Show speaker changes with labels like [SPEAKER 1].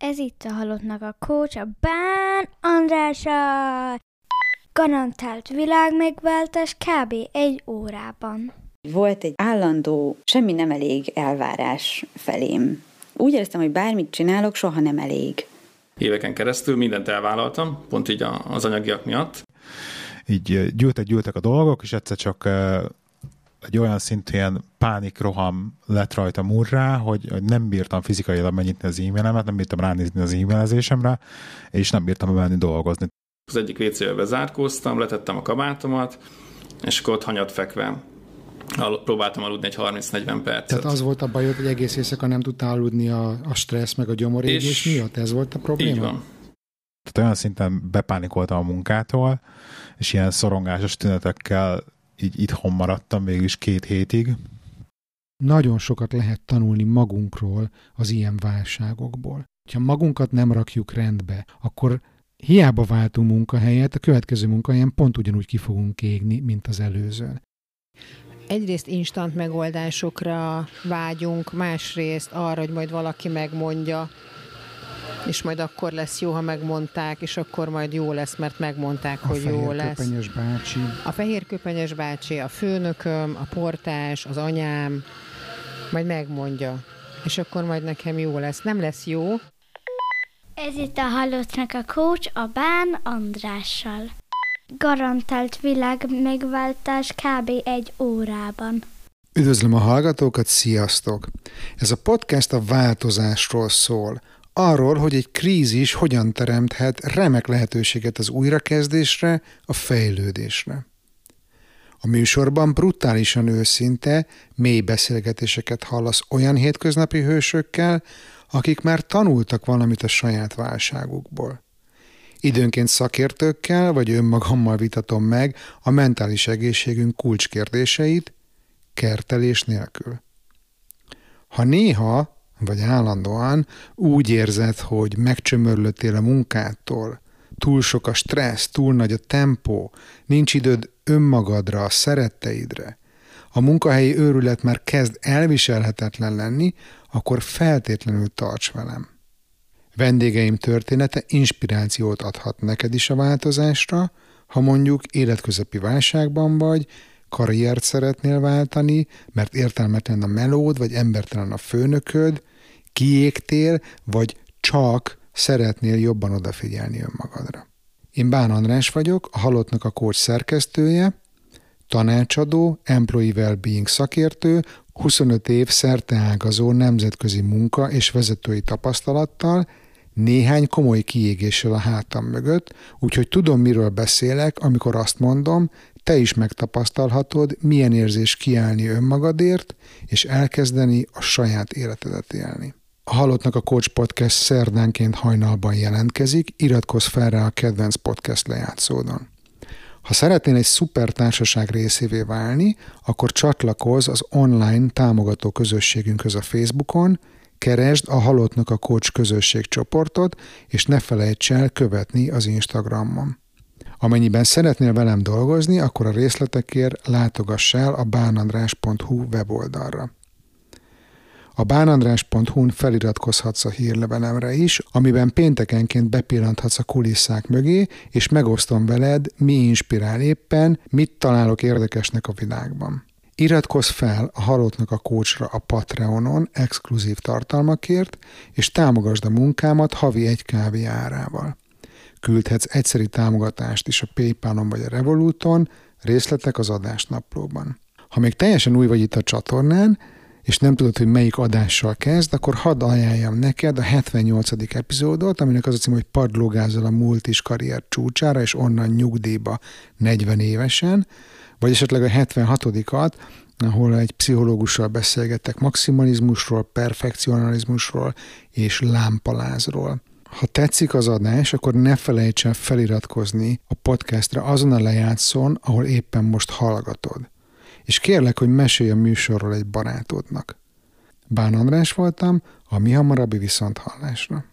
[SPEAKER 1] Ez itt a Halottnak a Coach, a Bán Andrással. Garantált világmegváltás kb. egy órában.
[SPEAKER 2] Volt egy állandó, semmi nem elég elvárás felém. Úgy éreztem, hogy bármit csinálok, soha nem elég.
[SPEAKER 3] Éveken keresztül mindent elvállaltam, pont így az anyagiak miatt.
[SPEAKER 4] Így gyűltek, gyűltek a dolgok, és egyszer csak egy olyan szintű ilyen pánikroham lett rajta murrá, hogy, hogy nem bírtam fizikailag megnyitni az e-mailemet, nem bírtam ránézni az e-mailezésemre, és nem bírtam bemenni dolgozni.
[SPEAKER 3] Az egyik WC-be bezárkóztam, letettem a kabátomat, és akkor ott hanyat fekve al- próbáltam aludni egy 30-40 percet.
[SPEAKER 5] Tehát az volt a bajod, hogy egész éjszaka nem tudtál aludni a, a stressz meg a gyomorégés és miatt? Ez volt a probléma?
[SPEAKER 3] Így van.
[SPEAKER 4] Tehát olyan szinten bepánikoltam a munkától, és ilyen szorongásos tünetekkel így itthon maradtam végül két hétig.
[SPEAKER 5] Nagyon sokat lehet tanulni magunkról az ilyen válságokból. Ha magunkat nem rakjuk rendbe, akkor hiába váltunk munkahelyet, a következő munkahelyen pont ugyanúgy ki fogunk égni, mint az előzőn.
[SPEAKER 6] Egyrészt instant megoldásokra vágyunk, másrészt arra, hogy majd valaki megmondja, és majd akkor lesz jó, ha megmondták, és akkor majd jó lesz, mert megmondták,
[SPEAKER 5] A
[SPEAKER 6] hogy jó
[SPEAKER 5] fehér
[SPEAKER 6] lesz.
[SPEAKER 5] köpenyes bácsi.
[SPEAKER 6] A fehér köpenyes bácsi, a főnököm, a portás, az anyám, majd megmondja. És akkor majd nekem jó lesz. Nem lesz jó,
[SPEAKER 1] Ez itt a Halottnak a Coach, a Bán Andrással. Garantált világmegváltás kb. egy órában.
[SPEAKER 5] Üdvözlöm a hallgatókat, sziasztok! Ez a podcast a változásról szól. Arról, hogy egy krízis hogyan teremthet remek lehetőséget az újrakezdésre, a fejlődésre. A műsorban brutálisan őszinte, mély beszélgetéseket hallasz olyan hétköznapi hősökkel, akik már tanultak valamit a saját válságukból. Időnként szakértőkkel vagy önmagammal vitatom meg a mentális egészségünk kulcskérdéseit, kertelés nélkül. Ha néha, vagy állandóan úgy érzed, hogy megcsömörlöttél a munkától, túl sok a stressz, túl nagy a tempó, nincs időd önmagadra, a szeretteidre, a munkahelyi őrület már kezd elviselhetetlen lenni, akkor feltétlenül tarts velem. Vendégeim története inspirációt adhat neked is a változásra, ha mondjuk életközepi válságban vagy, karriert szeretnél váltani, mert értelmetlen a melód, vagy embertelen a főnököd, kiégtél, vagy csak szeretnél jobban odafigyelni önmagadra. Én Bán András vagyok, a Halottnak a coach szerkesztője, tanácsadó, employee well-being szakértő, 25 év szerteágazó nemzetközi munka és vezetői tapasztalattal, néhány komoly kiégéssel a hátam mögött, úgyhogy tudom, miről beszélek, amikor azt mondom, te is megtapasztalhatod, milyen érzés kiállni önmagadért, és elkezdeni a saját életedet élni. A Halottnak a Coach Podcast szerdánként hajnalban jelentkezik, iratkozz fel rá a kedvenc podcast lejátszódon. Ha szeretnél egy szuper társaság részévé válni, akkor csatlakozz az online támogató közösségünkhöz a Facebookon, keresd a Halottnak a Coach közösség csoportot, és ne felejts el követni az Instagramon. Amennyiben szeretnél velem dolgozni, akkor a részletekért látogass el a bánandrás.hu weboldalra. A bánandrás.hu-n feliratkozhatsz a hírlevelemre is, amiben péntekenként bepillanthatsz a kulisszák mögé, és megosztom veled, mi inspirál éppen, mit találok érdekesnek a világban. Iratkozz fel a Halottnak a Coachra a Patreonon exkluzív tartalmakért, és támogasd a munkámat havi egy kávé árával. Küldhetsz egyszeri támogatást is a Paypalon vagy a Revoluton, részletek az adásnaplóban. Ha még teljesen új vagy itt a csatornán, és nem tudod, hogy melyik adással kezd, akkor hadd ajánljam neked a 78. epizódot, aminek az a cím, hogy padlógázol a múlt is karrier csúcsára, és onnan nyugdíjba 40 évesen, vagy esetleg a 76-at, ahol egy pszichológussal beszélgettek maximalizmusról, perfekcionalizmusról és lámpalázról. Ha tetszik az adás, akkor ne felejts el feliratkozni a podcastra azon a lejátszón, ahol éppen most hallgatod. És kérlek, hogy mesélj a műsorról egy barátodnak. Bán András voltam, a mi hamarabbi viszont hallásra.